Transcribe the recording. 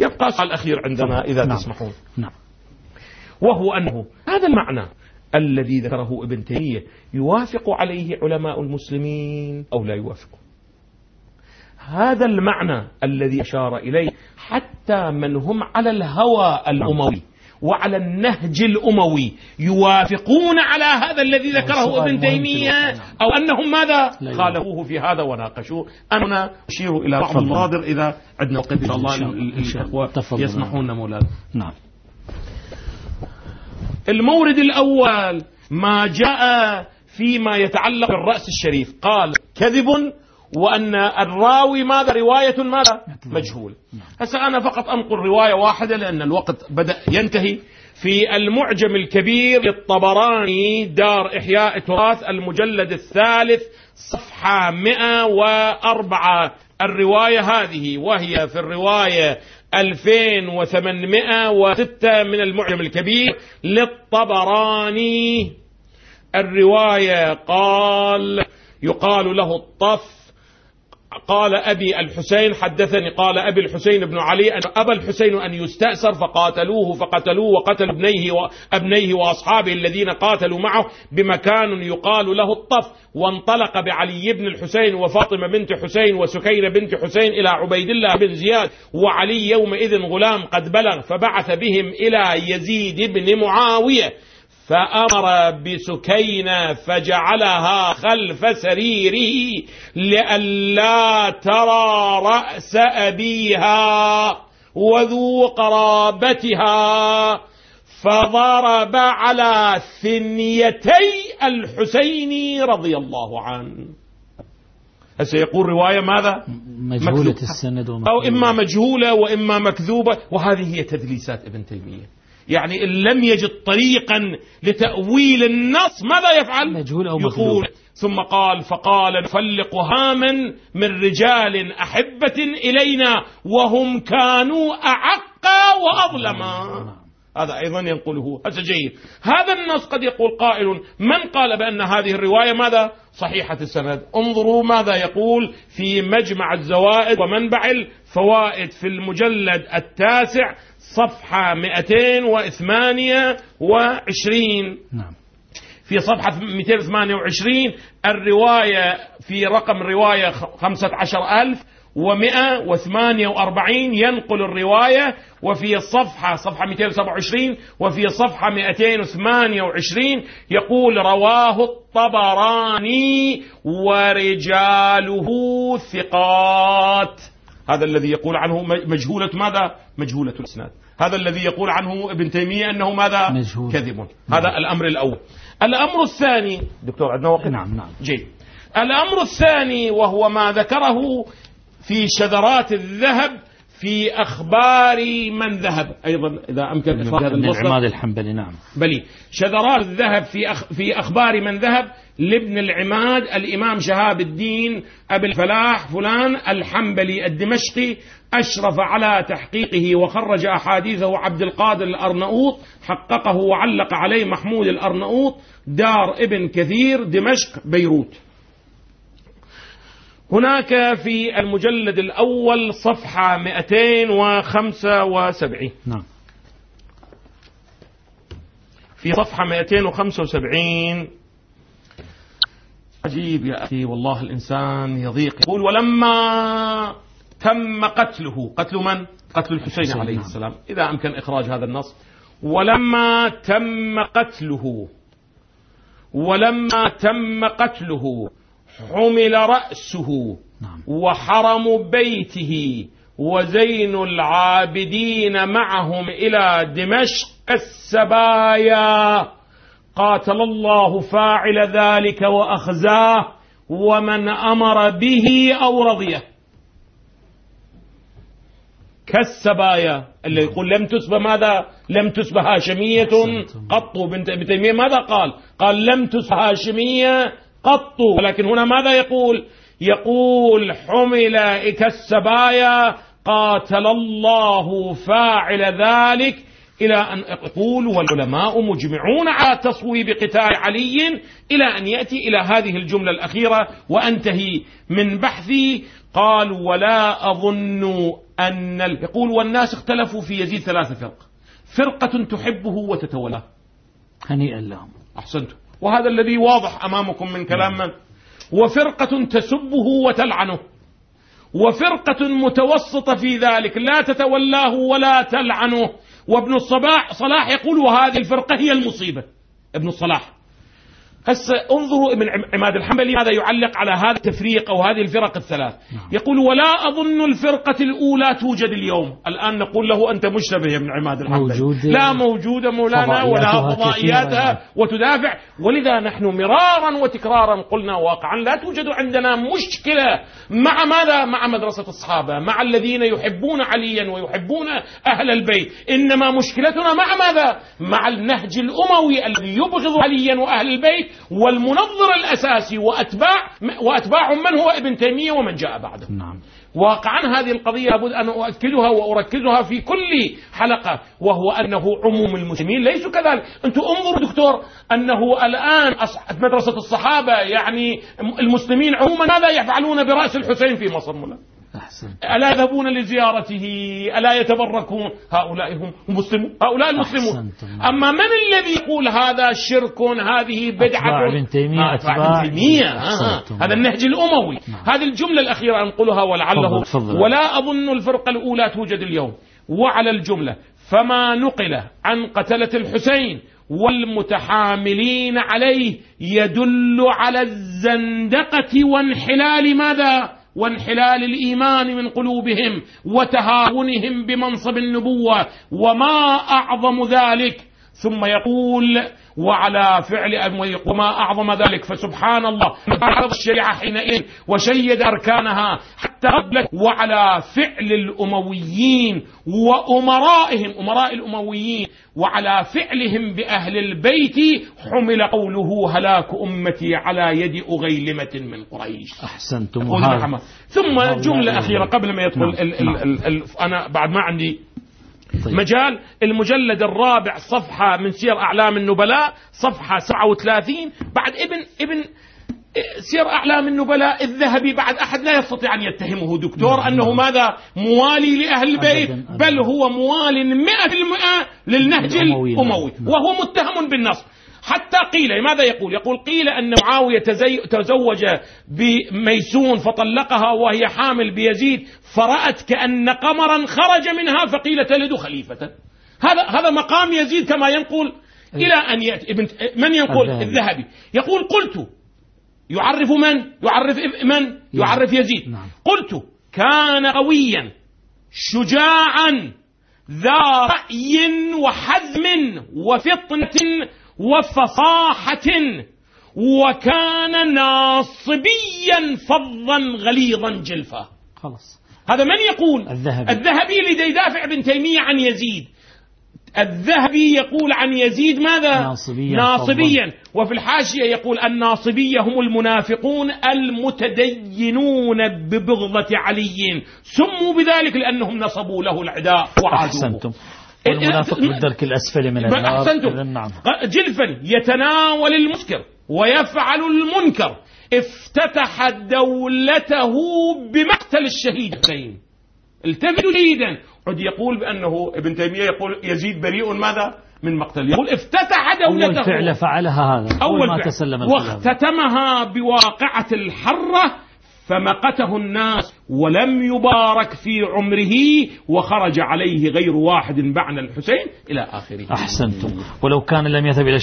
يبقى السؤال الأخير عندنا إذا نعم. تسمحون. نعم. وهو أنه هذا المعنى الذي ذكره ابن تيمية يوافق عليه علماء المسلمين أو لا يوافق. هذا المعنى الذي أشار إليه حتى من هم على الهوى الأموي. وعلى النهج الأموي يوافقون على هذا الذي ذكره ابن تيمية. جداً. أو أنهم ماذا؟ خالفوه في هذا وناقشوه. أنا أشير إلى بعض. المصادر إذا عندنا وقت إن شاء الله. يسمحون مولانا. نعم. المورد الأول ما جاء فيما يتعلق بالرأس الشريف. قال كذب وأن الراوي ماذا؟ رواية ماذا؟ مجهول. هسه أنا فقط أنقل رواية واحدة لأن الوقت بدأ ينتهي. في المعجم الكبير للطبراني دار إحياء التراث المجلد الثالث صفحة 104 الرواية هذه وهي في الرواية 2806 من المعجم الكبير للطبراني. الرواية قال يقال له الطف قال أبي الحسين حدثني قال أبي الحسين بن علي أن أبى الحسين أن يستأسر فقاتلوه فقتلوه وقتلوا ابنيه وأبنيه وأصحابه الذين قاتلوا معه بمكان يقال له الطف وانطلق بعلي بن الحسين وفاطمة بنت حسين وسكينة بنت حسين إلى عبيد الله بن زياد وعلي يومئذ غلام قد بلغ فبعث بهم إلى يزيد بن معاوية. فأمر بسكينة فجعلها خلف سريره لئلا ترى رأس أبيها وذو قرابتها فضرب على ثنيتي الحسين رضي الله عنه هسه يقول رواية ماذا مجهولة. السند أو. إما مجهولة وإما مكذوبة وهذه هي تدليسات ابن تيمية يعني إن لم يجد طريقا لتأويل النص ماذا يفعل؟ مجهول أو يقول. ثم قال فقال نفلق هاما من رجال أحبة إلينا وهم كانوا أعق وأظلما هذا أيضا ينقله هذا جيد. هذا النص قد يقول قائل. من قال بأن هذه الرواية ماذا؟ صحيحة السند. انظروا ماذا يقول في مجمع الزوائد ومنبع الفوائد في المجلد التاسع صفحة 228 نعم. في صفحة 228 الرواية في رقم رواية 15148 ينقل الرواية وفي الصفحة صفحة 227 وفي صفحة 228 يقول رواه الطبراني ورجاله ثقات. هذا الذي يقول عنه مجهولة ماذا؟ مجهولة الإسناد هذا الذي يقول عنه ابن تيمية أنه ماذا؟ مجهول. كذب هذا الأمر الأول الأمر الثاني دكتور عندنا وقت نعم نعم جيد الأمر الثاني وهو ما ذكره في شذرات الذهب في أخبار من ذهب. أيضا إذا أمكن إخراج هذا المصدر. العماد الحنبلي نعم. بلي. شذرات الذهب في أخ في أخبار من ذهب. لابن العماد الإمام شهاب الدين أبي الفلاح فلان الحنبلي الدمشقي أشرف على تحقيقه وخرج أحاديثه عبد القادر الأرنؤوط حققه وعلق عليه محمود الأرنؤوط دار ابن كثير دمشق بيروت. هناك في المجلد الأول صفحة 275 نعم. في صفحة 275 عجيب يا أخي والله الإنسان يضيق. يقول ولما تم قتله قتل من؟ قتل الحسين عليه نعم. السلام. إذا أمكن إخراج هذا النص. ولما تم قتله ولما تم قتله حمل رأسه نعم. وحرم بيته وزين العابدين معهم إلى دمشق السبايا. قاتل الله فاعل ذلك وأخزاه ومن أمر به أو رضيه. كالسبايا اللي يقول لم تسب ماذا؟ لم تسب هاشمية. قط بنت ابن تيمية ماذا قال؟ قال لم تسب هاشمية قط. ولكن هنا ماذا يقول؟ يقول حمل كالسبايا قاتل الله فاعل ذلك إلى أن يقول والعلماء مجمعون على تصويب قتال علي إلى أن يأتي إلى هذه الجملة الأخيرة وأنتهي من بحثي. قال ولا أظن أن يقول والناس اختلفوا في يزيد ثلاثة فرق. فرقة تحبه وتتولاه. هنيئا لهم. أحسنت وهذا الذي واضح أمامكم من كلام من؟ وفرقة تسبه وتلعنه. وفرقة متوسطة في ذلك. لا تتولاه ولا تلعنه. وابن الصباح صلاح يقول وهذه الفرقة هي المصيبة. ابن الصلاح. هسه انظروا ابن عماد الحنبلي ماذا يعلق على هذا التفريق أو هذه الفرق الثلاث. نعم. يقول ولا أظن الفرقة الأولى توجد اليوم. الآن نقول له أنت مشتبه يا ابن عماد الحنبلي. موجود. لا موجوده مولانا ولا فضائياتها وتدافع. ولذا نحن مرارا وتكرارا قلنا واقعا لا توجد عندنا مشكلة مع ماذا؟ مع مدرسة الصحابة مع الذين يحبون عليا ويحبون أهل البيت. إنما مشكلتنا مع ماذا؟ مع النهج الأموي الذي يبغض عليا وأهل البيت والمنظر الأساسي وأتباع وأتباع من هو ابن تيمية ومن جاء بعده. نعم. واقعا هذه القضية لابد أن أؤكدها وأركزها في كل حلقة وهو أنه عموم المسلمين. ليسوا كذلك. أنتم انظروا دكتور أنه الآن مدرسة الصحابة يعني المسلمين عموما ماذا يفعلون برأس الحسين في مصر؟ مولانا أحسن. ألا يذهبون لزيارته؟ ألا يتبركون؟ هؤلاء هم مسلمون. هؤلاء المسلمون. أما من الذي يقول هذا شرك هذه بدعة؟ ابن تيمية أتباع ابن تيمية. آه. هذا النهج الأموي. نعم. هذه الجملة الأخيرة أنقلها ولعله فضل فضل. ولا أظن الفرقة الأولى توجد اليوم. وعلى الجملة فما نقل عن قتلة الحسين والمتحاملين عليه يدل على الزندقة وانحلال ماذا؟ وانحلال الإيمان من قلوبهم وتهاونهم بمنصب النبوة وما أعظم ذلك ثم يقول وعلى فعل وما أعظم ذلك فسبحان الله. عرض الشريعة حينئذ وشيد أركانها حتى قبلت. وعلى فعل الأمويين وأمرائهم أمراء الأمويين وعلى فعلهم بأهل البيت حمل قوله هلاك أمتي على يد أغيلمة من قريش. أحسنتم. ثم جملة أخيرة قبل ما يدخل نعم. ال أنا بعد ما عندي طيب. مجال المجلد الرابع صفحة من سير أعلام النبلاء صفحة 37 بعد ابن ابن سير أعلام النبلاء الذهبي بعد أحد لا يستطيع أن يتهمه دكتور نعم. أنه ماذا موالي لأهل البيت بل هو موال مئة بالمئة للنهج الأموي. وهو متهم بالنصب حتى قيل ماذا يقول؟ يقول قيل أن معاوية تزوج بميسون فطلقها وهي حامل بيزيد فرأت كأن قمرا خرج منها فقيل تلد خليفة. هذا هذا مقام يزيد كما ينقل إلى أن يأتي. ابن من ينقل الذهبي. يقول قلت. يعرف من؟ يعرف من؟ يعرف يزيد. نعم. قلت كان قويا شجاعا ذا رأي وحزم وفطنة وفصاحة وكان ناصبيا فظا غليظا جلفا خلاص. هذا من يقول؟ الذهبي, الذهبي اللي يدافع ابن تيمية عن يزيد. الذهبي يقول عن يزيد ماذا؟ ناصبيا, ناصبيا. وفي الحاشية يقول الناصبية هم المنافقون المتدينون ببغضة علي. سموا بذلك لأنهم نصبوا له العداء وعادوه. أحسنتم. والمنافق بالدرك الأسفل من النار. أحسنتم. نعم. جلفا يتناول المسكر ويفعل المنكر. افتتح دولته بمقتل الشهيدين التفتوا جيدا عد يقول بأنه ابن تيمية يقول يزيد بريء ماذا؟ من مقتل. يقول افتتح دولته. أول فعل فعلها هذا أول ما تسلم واختتمها بواقعة الحرة فمقته الناس ولم يبارك في عمره وخرج عليه غير واحد بعد الحسين إلى آخره. أحسنتم. ولو كان لم يذهب إلى